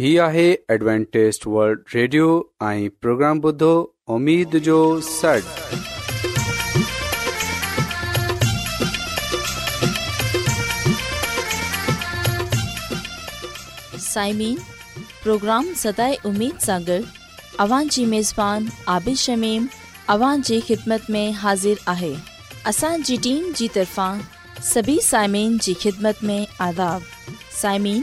هي آهي Adventist world radio ۽ programme بدھو اميد جو سڙ سائمين پروگرام ستاي اميد سانڳڙ اوان جي ميزبان عبيش شميم اوان جي خدمت ۾ حاضر آهي اسان جي ٽيم جي طرفان سڀي سائمين جي خدمت ۾ آداب سائمين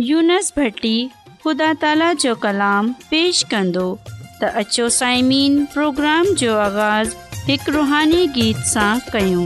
यूनस भट्टी ख़ुदा ताला जो कलाम पेश कंदो त अचो साइमीन प्रोग्राम जो आगाज़ ایک रुहानी गीत सां कयूं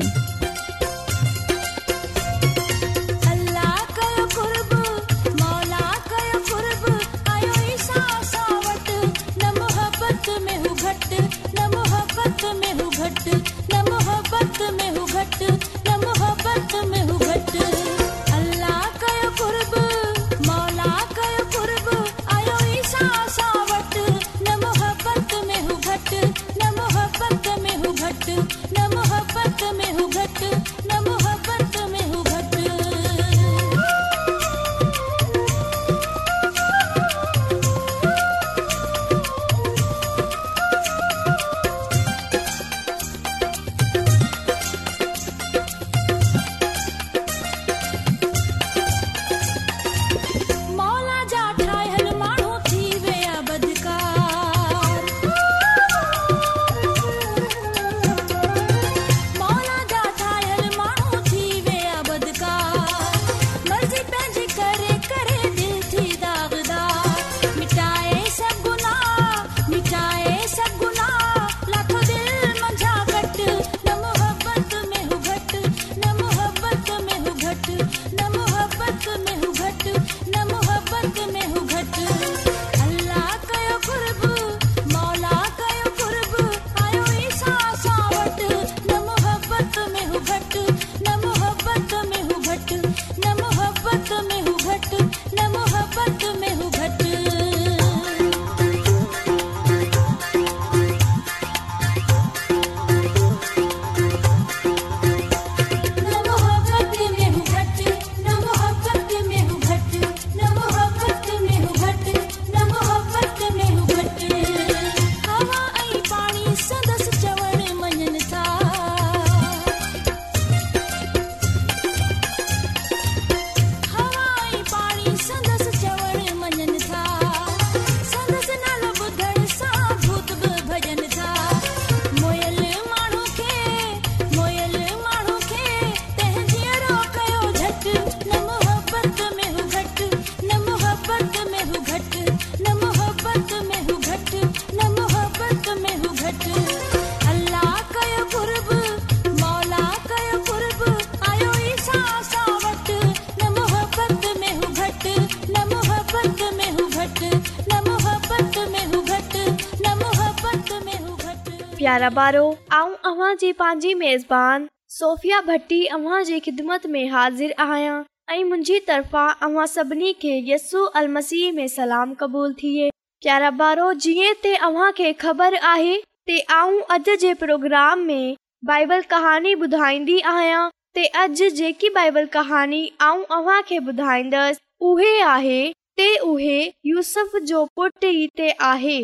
घरबारो आऊं अवां जी पांजी मेज़बान सोफिया भट्टी अवां जी खिदमत में हाजिर आया ऐं मुंहिंजी तरफ़ा अवां सभिनी खे यस्सू अलमसीह में सलाम क़बूल थिए प्यारबारो जीअं ते अवां खे ख़बर आहे ते आऊं अॼु जे प्रोग्राम में बाइबल कहाणी ॿुधाईंदी आहियां ते अॼु जेकी बाइबल कहाणी आऊं अवां खे ॿुधाईंदसि उहे आहे ते उहे यूसुफ जो पुटु ई ते आहे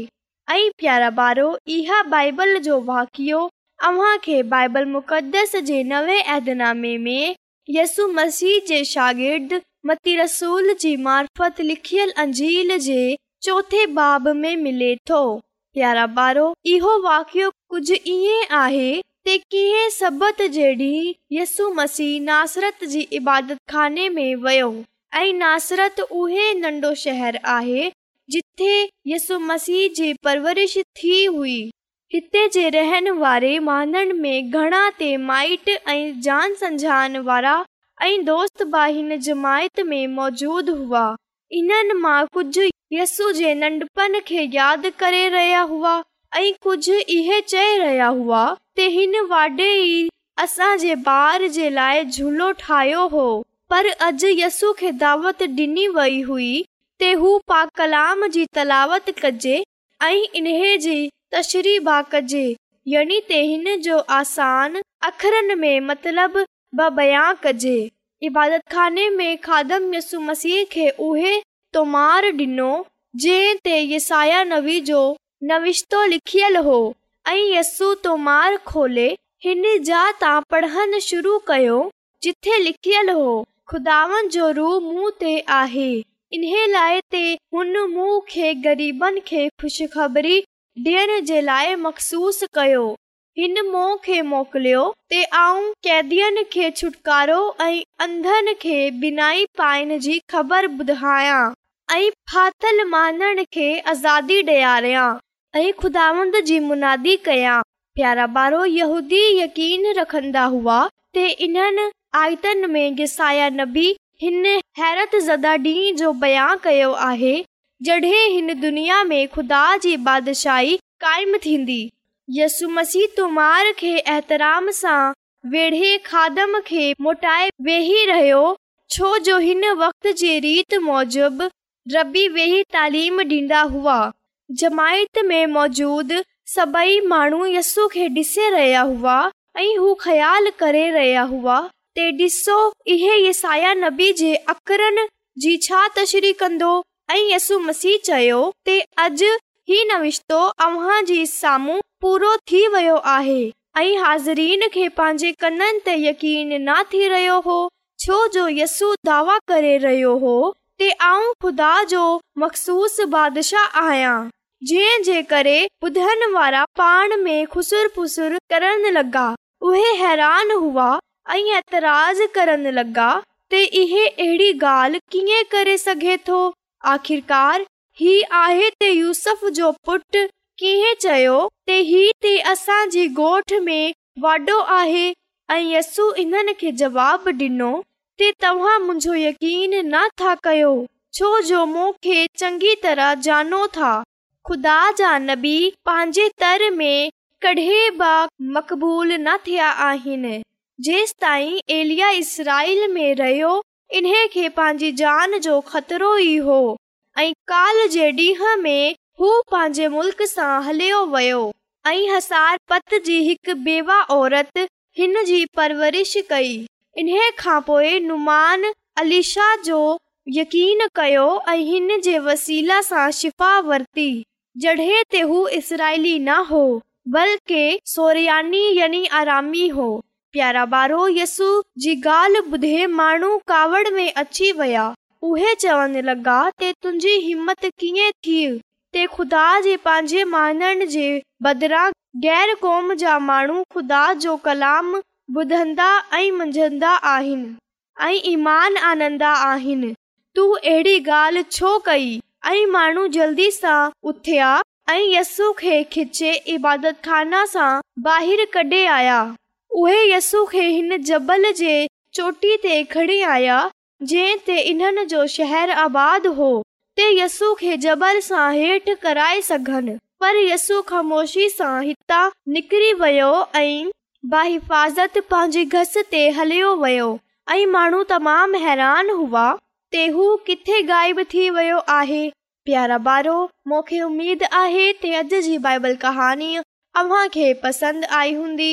ऐं प्यारा ॿारो इहा बाइबल जो वाकियोंजी मिले थो प्यारो बारो इहो वाकियो कुझु इहो आहेसु मसीह नासिरत जी इबादताने में वियो ऐं नासिर उहे नंढो शहर आहे जिथे यसु मसीह जी परवरिश थी हुई हिते जे रहण वारे घणा ते माइट ऐं दोस्त जमायत में मौजूद हुआ हिननि मां कुझु यसू जे नन्डपण खे यादि करे रहिया हुआ ऐं कुझु इहे चए रहिया हुआ त हिन वाडे असां जे ॿार जे लाइ جھولو ठाहियो हो پر अॼु यसू खे دعوت डि॒नी वई हुई ते हू पा कलाम जी तलावत कजे ऐं इन जी तशरी यनी त हिन जो आसान कजे इबादत खाने में उहे तोमार डि॒नो जंहिं ते यसाया नवी जो नविश्तो लिखियल हो ऐं यस्सू तोमार खोले हिन जा तां पढ़नि शुरू कयो जिथे लिखियल हो खुदाव जो रूह मूं ते आहे इन लाइ ग़रीबनि खे ख़ुश ख़बरी ॾियण जे लाइ मखसूस कयो हिन मुंहुं खे आऊं कैदी ऐं अंधनि खे बिनाई पाइण जी ख़बर ॿुधायां ऐं फाथल माननि खे आज़ादी ॾियारिया ऐं खुदा कया प्यारा ॿारो यहूदी यकीन रखंदा हुआ इन्हनि आयतन में गिसाया नबी हिन हैरत ज़दा डींहं जो बयान कयो आहे हिन दुनिया में खुदा जी बादशाही काइम थींदी यसु मसीह तुमार खे एतराम सां वेड़े खादम खे मोटाए वेही रहियो छो जो हिन वक़्त जे रीत मूजिब रबी वेही तालीम डि॒ंदा हुआ जमायत में मौजूद सभेई माण्हू यसू खे ॾिसे रहिया हुआ ऐं हू ख़्यालु करे रहिया हुआ ते डि॒सो इहेसाया नबी जे अशरी कंदो ऐं यसु मसीह चयो ते अॼ ई नविश्तो अव्हूं पूरो थी वियो आहे ऐं हाज़रीन खे पंहिंजे कननि ते यकीन न थी रहियो हो छो जो यसू दावा करे रहियो हो ते आऊं ख़ुदा जो मखसूस बादशाह आहियां जंहिं जे करे ॿुधण वारा पाण में ख़ुसुर ख़ुसुर करण लॻा उहे हैरान हुआ ऐं ऐतराज़ करण लॻा अहिड़ी गार ही आहे त यूस ॾिनो तव्हां मुंहिंजो यकीन न था कयो छो जो मूंखे चङी तरह जानो था ख़ुदा जा नबी पंहिंजे तर में कडहिं मक़बूल न थिया आहिनि जेसत ताईं एलिया इसराईल में रहियो इन्हे खे पंहिंजी जान जो खतरो ई हो ऐं काल जे ॾींहं में हू पंहिंजे मुल्क़ सां हलियो वियो ऐं पत जी हिकु बेवा औरत हिन जी परवरिश कई इन्हे खां पोइ नुमान अलीशाह जो यकीन कयो ऐं हिन जे वसीला सां शिफ़ा वर्ती जड॒हिं हू इसराईली न हो बल्कि सोरयानी यानी आरामी हो प्यारा ॿारो यस्सू जी ॻाल्हि ॿुधे माण्हू कावड़ में अची विया उहे चवण लॻा त तुंहिंजी हिमत कीअं थी ते ख़ुदा जे बदिरां गै़रु क़ौम जा माण्हू ख़ुदा जो कलाम ॿुधंदा ऐं मंझंदा आहिनि ऐं ईमान आनंदा आहिनि तूं अहिड़ी गाल्हि छो कई ऐं माण्हू जल्दी सां उथिया ऐं यस्सु खे खिचे इबादतान सां ॿाहिरि कडे॒ आया उहे यस खे हिन जबल जे चोटी ते खणी आया जंहिं ते इन्हनि जो शहर आबाद हो ते यसू खे जबल सां हेठि कराए सघनि पर यसू ख़ामोशी सां हितां निकिरी वियो ऐं बाहिफ़ाज़त पंहिंजी घस ते हलियो वियो ऐं माण्हू तमामु हैरान हुआ ते हू किथे गाइब थी वियो आहे प्यारा ॿारो मूंखे उमेद आहे त अॼु जी बाइबल कहाणी अव्हां खे पसंदि आई हूंदी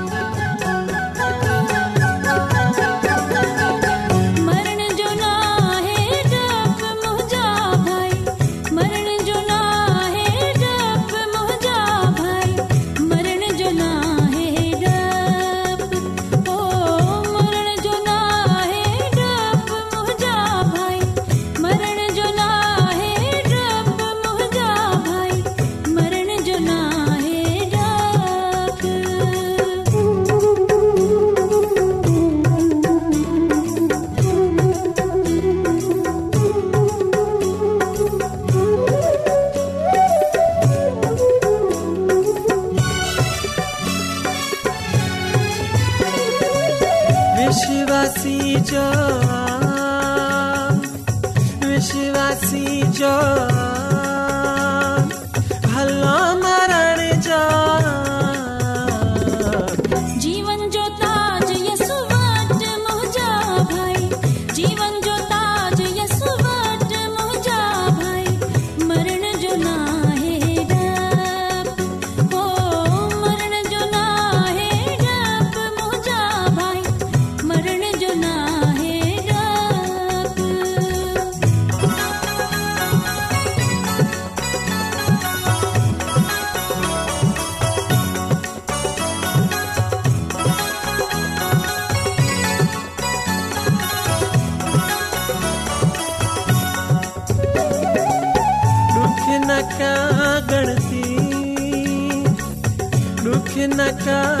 sengaja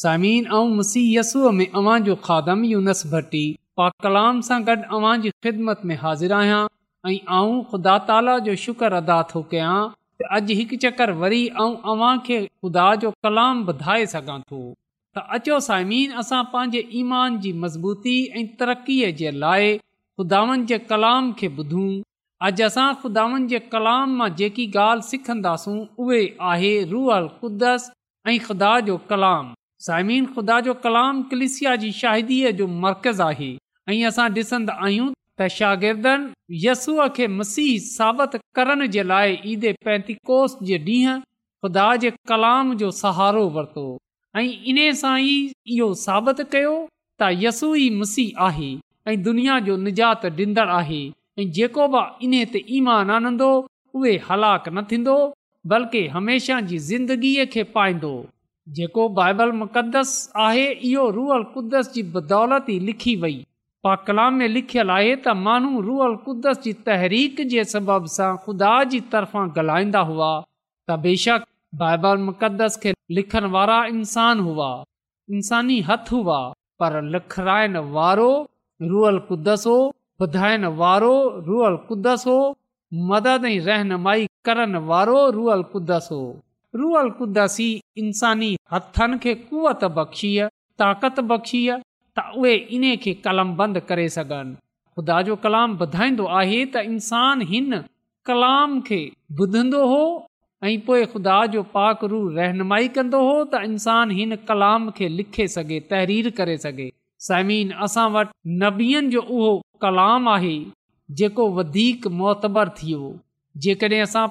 साईमीन ऐं मुसीहय यसूअ में अवां जो खादम यूनस भट्टी पा कलाम सां गॾु अवां जी ख़िदमत में हाज़िर आहियां ऐं खु़दा ताला जो शुक्र अदा थो कयां त अॼु हिकु चक्कर वरी ऐं अव्हां खे ख़ुदा जो कलाम ॿुधाए सघां थो त अचो साइमन असां पंहिंजे ईमान जी मज़बूती ऐं तरक़ीअ जे लाइ खुदानि जे कलाम खे ॿुधूं अॼु असां खुदावनि जे कलाम मां जेकी ॻाल्हि सिखंदासूं उहे आहे क़ुदस ऐं ख़ुदा जो कलाम साइमिन ख़ुदा जो कलाम कलिसिया जी शदीअ जो मर्कज़ आहे ऐं असां ॾिसन्दो आहियूं त शागिर्दनि यसूअ खे मसीह साबित करण जे लाइ ईद पैतिकोस जे ॾींहुं खुदा जे कलाम जो सहारो वरितो ऐं इन सां ई इहो साबित कयो त यसू ई मसीह आहे ऐं दुनिया जो निजात डि॒न्दड़ आहे ऐं जेको बि इन ते ईमान आनंदो उहे हलाक न थींदो बल्कि हमेशा जी ज़िंदगीअ खे पाईंदो जेको बाइबल मुक़दस आहे इहो रुअल क़ुदस जी बदौलती लिखी पा पाकला में लिखियलु आहे त माण्हू रुअल कुदस जी तहरीक जे सबब सां ख़ुदा जी तरफ़ां ॻाल्हाईंदा हुआ त बेशक बाइबल मुक़दस खे लिखण वारा इंसान हुआ इंसानी हथ हुआ पर लिखराइण वारो रुअल कुदस हो ॿुधाइण वारो रुअल कुदस हो मदद ऐं रहनुमाई करण वारो रुअल कुदसो हो रूअल कुदसी इंसानी हथनि खे कुवत बख़्शी ताक़त बख़्शी त उहे इन्हे खे कलाम बंदि करे सघनि ख़ुदा जो कलाम ॿुधाईंदो आहे त इंसानु हिन कलाम खे ॿुधंदो हो ऐं पोइ खुदा जो पाक रू रहनुमाई कंदो हो त इंसान हिन कलाम खे लिखे सघे तहरीर करे सघे समीन असां वटि नबीअन जो उहो कलाम आहे जेको वधीक मुतबर थी जेकॾहिं असां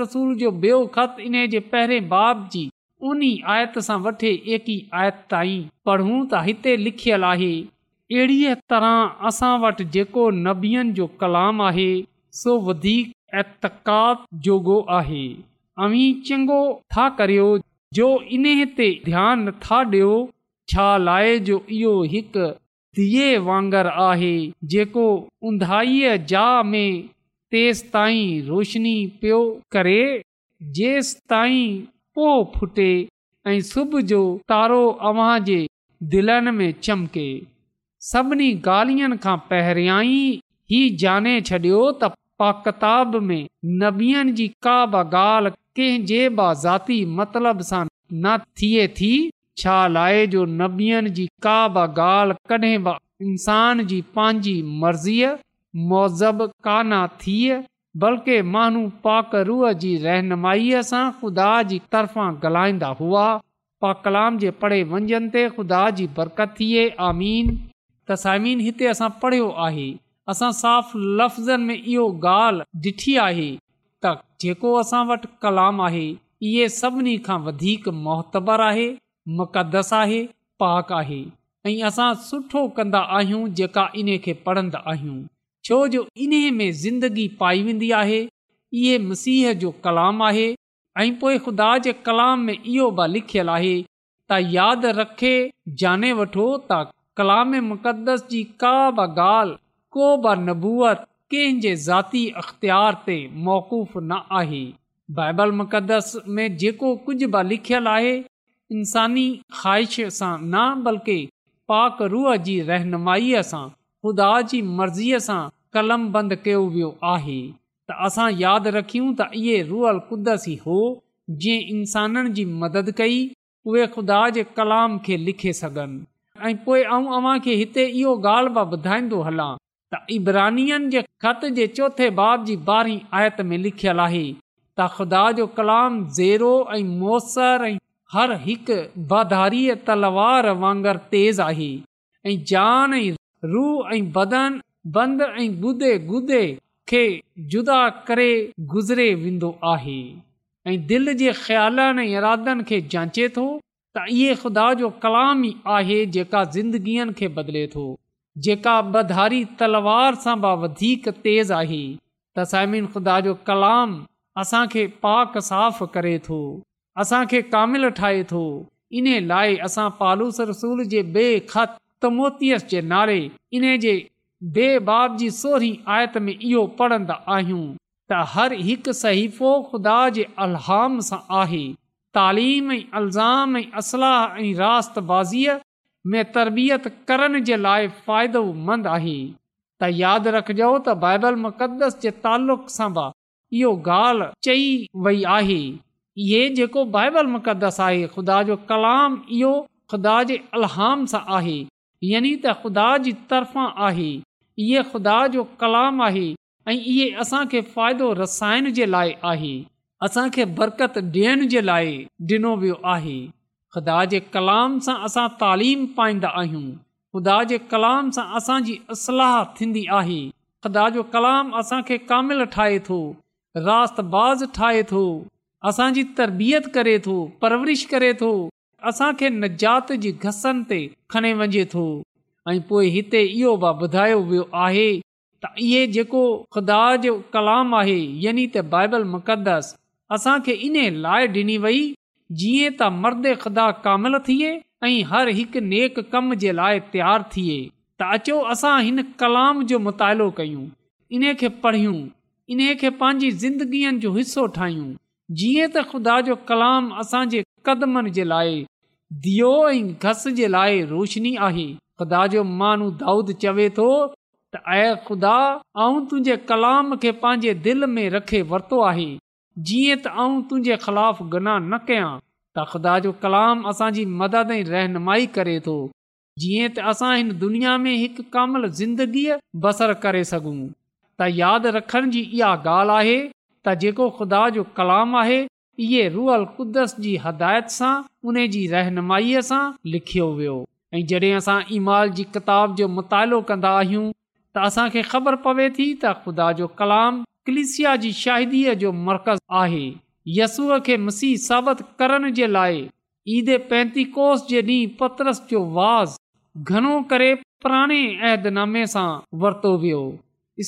रसूल जो ॿियो ख़त इन जे पहिरें बाब जी उन्ही आयत सां वठे एकी आयत ताईं पढ़ूं त हिते लिखियल आहे अहिड़ीअ तरह असां वटि जेको नबियनि जो कलाम आहे सो वधीक ऐतकात जोगो आहे अवी चङो था करियो जो इन्हे ते ध्यानु नथा ॾियो छा लाइ जो इहो हिकु धीअ वांगर आहे जेको उंधाईअ जा में तेस ताईं रोशनी पियो करे जेसि ताईं पो फुटे ऐं सुबुह जो तारो अव्हां जे दिलनि में चमके सभिनी ॻाल्हियुनि खां पहिरियां ई जाने छॾियो त पाकिताब में नबियन जी का बा ॻाल्हि कंहिंजे बा ज़ाती मतिलब सां न थिए थी छा जो नबीअन जी का बि ॻाल्हि कडहिं बि इंसान जी पंहिंजी मर्ज़ीअ मौज़बु काना थिए बल्कि माण्हू पाक रूह जी रहनुमाईअ सां ख़ुदा जी तरफ़ां ॻाल्हाईंदा हुआ पा कलाम जे पढ़े वंझंदे ख़ुदा जी बरकत थिए आमीन तसाइमीन हिते असां पढ़ियो आहे असां साफ़ लफ़्ज़नि में इहो ॻाल्हि ॾिठी आहे त जेको असां वटि कलाम आहे इहे सभिनी खां वधीक आहे मुक़दस आहे पाक आहे ऐं असां सुठो कंदा आहियूं जेका इन खे पढ़ंदा आहियूं छो जो इन्हे में ज़िंदगी पाई वेंदी आहे इहे मसीह जो कलाम आहे ऐं पोइ ख़ुदा जे कलाम में इहो बि लिखियल आहे त यादि रखे जाने वठो त कलाम मुक़दस जी का बि ॻाल्हि को बबूअत कंहिं जे ज़ाती अख़्तियार ते मौक़ुफ़ न आहे बाइबल मुक़दस में जेको कुझु बि लिखियलु आहे इंसानी ख़्वाहिश सां न बल्कि पाक रूह जी रहनुमाईअ सां ख़ुदा जी मर्ज़ीअ सां कलम बंदि कयो वियो आहे त असां यादि रखियूं त इहे हो जीअं इंसाननि जी मदद कई उहे खुदा जे कलाम खे लिखे सघनि ऐं पोएं अव्हां खे हिते इहो ॻाल्हि बि ॿुधाईंदो हलां त जे ख़त जे चोथे बाब जी ॿारहीं आयत में लिखियलु आहे त ख़ुदा जो कलाम ज़ेरो ऐं हर हिकु वाधारीअ तलवार वांगुरु तेज़ आहे ऐं जान ऐं रूह ऐं बदन बंद ऐं गु गुदे खे जुदा करे गुज़रे वेंदो आहे ऐं दिल जे ख़्यालनि खे जांचे थो त इहे ख़ुदा जो कलाम ई आहे जेका ज़िंदगीअ खे बदिले थो जेका ॿधारी तलवार सां बि वधीक तेज़ आहे त सामिन ख़ुदा जो कलाम असांखे पाक साफ़ करे थो असांखे कामिल ठाहे थो इन लाइ असां पालूस रसूल जे बे॒ ख़तमोतस जे नारे इन जे बेबाब जी सोहरी आयत में इहो पढ़ंदा आहियूं त हर हिकु सहीफ़ो ख़ुदा जे अलहाम सां आहे तालीम ऐं अल्ज़ामलाह ऐं रात बाज़ीअ में तरबियत करण जे लाइ फ़ाइदोमंदि आहे त यादि रखिजो त बाइबल मुक़द्दस जे तालुक़ सां बि इहो ॻाल्हि चई वई आहे इहो जेको बाइबल मुक़दस आहे ख़ुदा जो कलाम इहो ख़ुदा जे अलहाम सां आहे यानी त ख़ुदा जी तरफ़ां आहे इहो ख़ुदा जो कलाम आहे ऐं इहो असांखे फ़ाइदो रसाइण जे लाइ आहे असांखे बरकत ॾियण जे लाइ ॾिनो वियो आहे ख़ुदा जे कलाम सां असां तालीम पाईंदा आहियूं ख़ुदा जे कलाम सां असांजी असलाह थींदी आहे ख़ुदा जो कलाम असांखे कामिल ठाहे थो रात बाज़ ठाहे थो असांजी तरबियत करे थो परवरिश करे थो असां खे न जात जे घसनि ते खणे वञे थो ऐं पोइ हिते इहो ॿुधायो वियो आहे त इहो जेको ख़ुदा जो कलाम आहे यानी त बाइबल मुक़दस असांखे इन लाइ ॾिनी वई जीअं त मर्द ख़ुदा कामिल थिए ऐं हर हिकु नेक कम जे लाइ तयारु थिए त अचो असां हिन कलाम जो मुतालो कयूं इन खे पढ़ियूं इन खे पंहिंजी ज़िंदगीअ जो हिसो ठाहियूं जीअं त ख़ुदा जो कलाम असांजे लाइ दो ऐं रोशनी आहे ख़ुदा जो दाऊद चवे ख़ुदा तुंहिंजे कलाम खे पंहिंजे दिलि में रखे वरितो आहे जीअं त आऊं तुंहिंजे ख़िलाफ़ गुनाह न कयां त ख़ुदा जो कलाम असांजी मदद ऐं रहनुमाई करे थो जीअं त असां हिन दुनिया में हिकु कामल ज़िंदगीअ बसर करे सघूं त यादि रखण जी इहा ॻाल्हि आहे त जेको ख़ुदा जो कलाम आहे इहे रुअल कुदस जी हदायत सां उन जी रहनुमाईअ सां लिखियो वियो ऐं जॾहिं असां ईमाल जी किताब जो मुतालो कंदा आहियूं त असांखे ख़बर पवे थी त ख़ुदा जो कलाम कलिसिया जी शादीअ जो मर्कज़ आहे यसूअ खे मसीह साबित करण जे लाइ ईद पेंतीकोस जे ॾींहुं पतरस जो वाज़ घणो करे पुराणे ऐदनामे सां वरितो वियो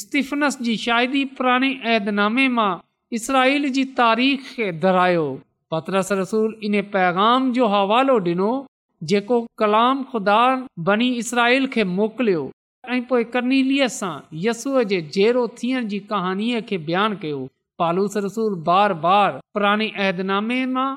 स्तीफनस जी शाहिदी पुराणे ऐदनामे मां इसराइल जी तारीख़ खे दोहिरायो पतरस रसूल इन पैगाम जो हवालो ॾिनो जेको कलाम खुदा बनी इसराइल खे मोकिलियो ऐं पोइ कर्नील सां यसूअ जे कहाणीअ खे बयानु कयो पालूस रसूल बार बार पुराणे अहदनामे मां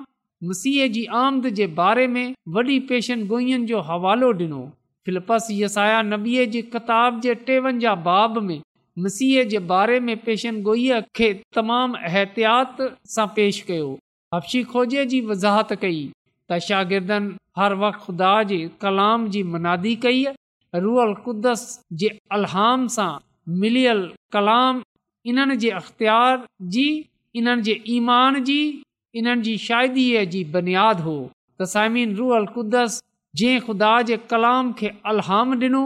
मसीह जी आमद जे बारे में वॾी पेशन गोईअनि जो हवालो ॾिनो फिलपस यसाया नबीअ जी किताब जे टेवंजाहु बाब में मसीह जे बारे में पेशन गोईअ खे तमाम एहतियात सां पेश कयो हपशी खोज जी वज़ाहत कई त शागिर्दनि हर वक़्तु ख़ुदा जे कलाम जी मनादी कई कुदस जे अलहाम सां मिलियल कलाम इन्हनि जे अख़्तियार जी इन्हनि जे ईमान जी इन्हनि जी शाहिदीअ जी बुनियादु हो त साइमीन रुअल कुद्दस जे ख़ुदा जे कलाम खे अलहाम ॾिनो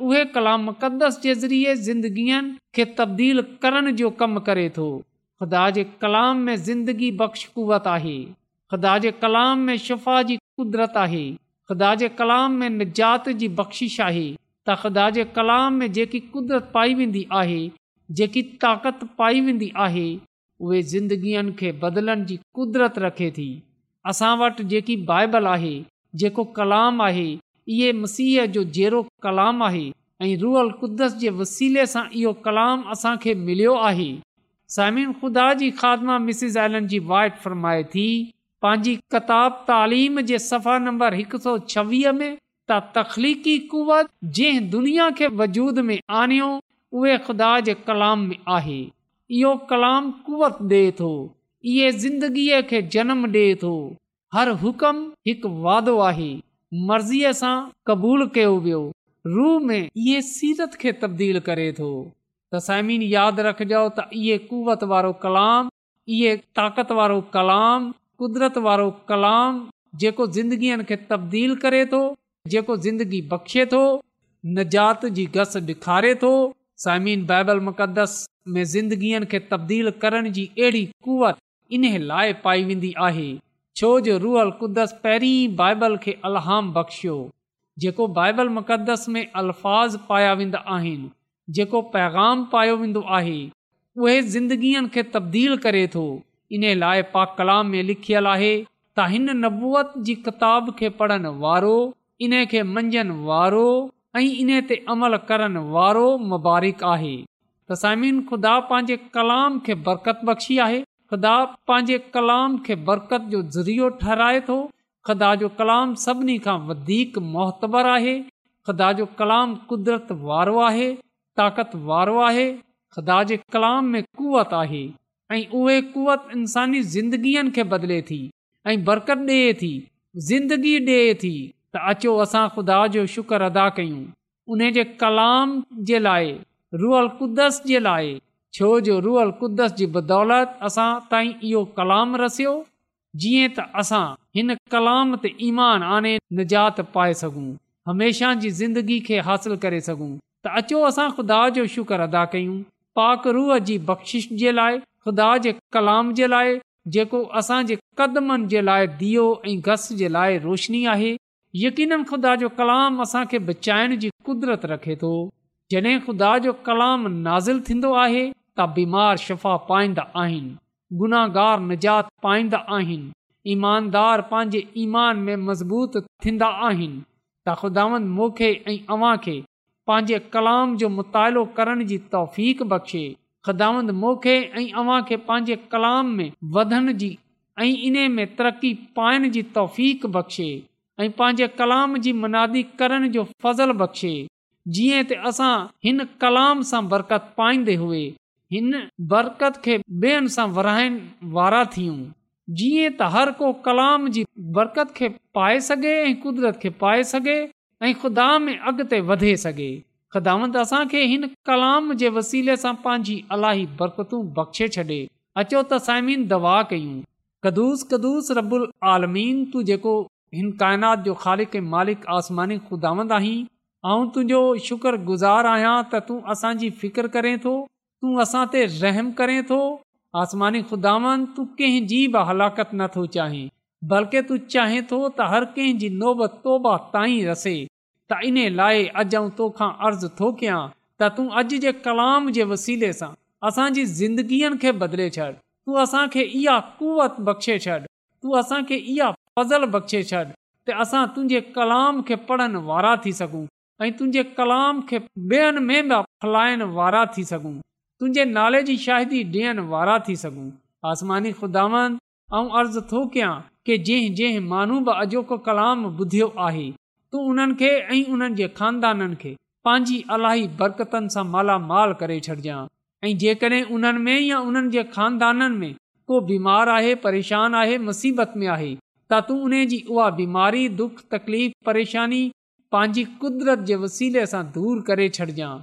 उहे कलाम मुक़दस जे ज़रिए ज़िंदगीअ खे तब्दील करण जो कमु करे थो ख़ुदा जे कलाम में ज़िंदगी बख़्श कुवत आहे ख़ुदा जे कलाम में शफ़ा जी कुदरत आहे ख़ुदा जे कलाम में निजात जी बख़्शिश आहे त ख़ुदा जे कलाम में जेकी कुदरत पाई वेंदी आहे जेकी ताक़त पाई वेंदी आहे उहे ज़िंदगीअनि खे बदिलण जी क़ुदिरत रखे थी असां वटि जेकी बाइबल आहे जेको कलाम आहे इहो मसीह जो जहिड़ो कलाम आहे ऐं रुअल कुदस जे वसीले सां इहो कलाम असां खे मिलियो आहे सामिन ख़ुदा ख़ादमा एलन वाइट फरमाए थी पंहिंजी कताब तालीम जे सफ़ा नंबर हिकु सौ छवीह में तख़लीकी कुवत जंहिं दुनिया खे वजूद में आणियो उहे ख़ुदा जे कलाम में आहे इहो कलाम कुवत डे थो इहो ज़िंदगीअ खे जनम डे थो हर हुकम हिकु वादो आहे मर्ज़ीअ सां क़बूल कयो वियो रूह में इहे सीरत खे तब्दील करे थो त साइमिन यादि रखजो त इहो कुवत वारो कलाम इहो ताक़त वारो कलाम कुदरत वारो कलाम जेको ज़िंदगीअ खे तब्दील करे थो जेको ज़िंदगी बख़्शे थो निजात जी गस ॾेखारे थो साइमिन बाइबल मुक़दस में ज़िंदगीअ खे तब्दील करण जी अहिड़ी कुवत इन्हे लाइ पाई वेंदी आहे छो जो रूहल क़ुद्द्द्द्द्दस पहिरीं बाइबल खे अलहाम बख़्शियो जेको बाइबल मुक़द्दस में अल्फाज़ पाया वेंदा आहिनि जेको पैगाम पायो वेंदो आहे उहे ज़िंदगीअ खे तब्दील करे थो इन लाइ पा कलाम में लिखियलु आहे त हिन नबूअत जी किताब खे पढ़णु वारो इन खे मंझण वारो ऐं इन ते अमल करणु वारो मुबारक़ु आहे त ख़ुदा पंहिंजे कलाम खे बरकत बख़्शी आहे ख़ुदा पंहिंजे कलाम खे बरक़त जो ज़रियो ठहिराए थो खुदा जो कलाम सभिनी खां वधीक मोतबर आहे ख़ुदा जो कलाम कुदरत वारो आहे ताक़त वारो आहे ख़ुदा जे कलाम में कुवत आहे ऐं उहे कुवत इंसानी ज़िंदगीअ खे बदिले थी ऐं बरक़तु ॾे थी ज़िंदगी ॾे थी त अचो असां ख़ुदा जो शुक्र अदा कयूं उन जे कलाम जे लाइ रुअल क़ुदस जे लाइ छो जो रूअल कुदस जी बदौलत असां ताईं इहो कलाम रसियो जीअं त असां हिन कलाम ते ईमान आने निजात पाए सघूं हमेशा जी ज़िंदगी खे हासिल करे सघूं त अचो असां ख़ुदा जो शुक्र अदा कयूं पाक रूह जी बख़्शिश जे लाइ खुदा जे कलाम जे लाइ जेको असांजे कदमनि जे लाइ दीयो ऐं घस जे लाइ रोशनी आहे यकीन ख़ुदा जो कलाम असांखे बचाइण जी कुदरत रखे थो जॾहिं ख़ुदा जो कलाम नाज़िल थींदो आहे त बीमार शफ़ा पाईंदा आहिनि गुनाहगार निजात पाईंदा आहिनि ईमानदार पंहिंजे ईमान में मज़बूत थींदा आहिनि त خداوند मोखे ऐं अव्हां खे पंहिंजे कलाम जो मुतालो करण जी तौफ़ीक़ बख़्शे ख़ुदांदि मोखे ऐं अवां खे पंहिंजे कलाम में वधण जी ऐं इने में तरक़ी पाइण जी तौफ़ीक़ ऐं पंहिंजे कलाम जी मुनात करण जो फ़ज़ल बख़्शे जीअं त असां हिन कलाम सां बरक़त पाईंदे हुए हिन बरकत खे ॿे हंधु वराइण वारा थियूं जीअं त हर को कलाम जी बरकत खे पाए सघे ऐं कुदरत खे पाए सघे ऐं ख़ुदा में अॻिते वधे सघे ख़ुदांद हिन कलाम जे वसीले सां पंहिंजी अलाई बरकतू बख़्शे छॾे अचो त साइमीन दवा कयूं कदुस कदुस रबुल आलमीन तूं जेको हिन काइनात जो ख़ालिक़ मालिक आसमानी ख़ुदावंद आहीं ऐं तुंहिंजो शुक्रगुज़ार आहियां त तूं असांजी फिकिर करें थो तू असां ते रहम करें थो आसमानी खुदा कंहिंजी बि हलाकत नथो चाहीं बल्कि तू चाहें थो त हर कंहिंजी नोबत तोबा ताईं रसे त इन लाइ अॼु आऊं तोखा अर्ज़ु थो कयां त तू अॼु जे कलाम जे वसीले सां असांजी ज़िंदगीअ खे बदिले छॾ तूं असांखे इहा कुवत बख़्शे छॾ तूं असांखे इहा फज़ल बख़्शे छॾ त असां तुंहिंजे कलाम खे पढ़ण वारा थी सघूं ऐं तुंहिंजे कलाम खे ॿियनि में बि खिलायण वारा थी सघूं तुंहिंजे नाले जी शाहिदी ॾियण वारा थी सघूं आसमानी ख़ुदावन ऐं अर्ज़ु थो कयां की जंहिं जंहिं माण्हू बि अॼोको कलाम ॿुधियो आहे तूं उन्हनि खे ऐं उन्हनि जे खानदाननि खे पंहिंजी अलाही बरकतनि सां मालामाल करे छॾिजांइ ऐं जेकड॒हिं उन्हनि में या उन्हनि जे ख़ानदाननि में को बीमार आहे परेशान आहे मुसीबत में आहे त तूं उन जी उहा बीमारी दुख तकलीफ़ परेशानी पंहिंजी कुदरत जे वसीले सां दूरि करे छॾिजांइ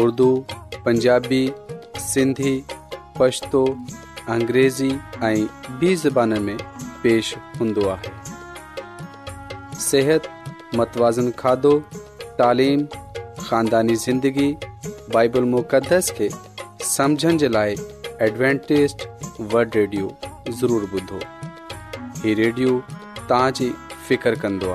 اردو پنجابی، سندھی، پشتو، انگریزی آئیں بھی زبانہ میں پیش ہندوا ہے سہت متوازن خادو، تعلیم، خاندانی زندگی، بائبل موقتدس کے سمجھن جلائے Adventist word radio ضرور بودھو یہ radio تانج فکر کندو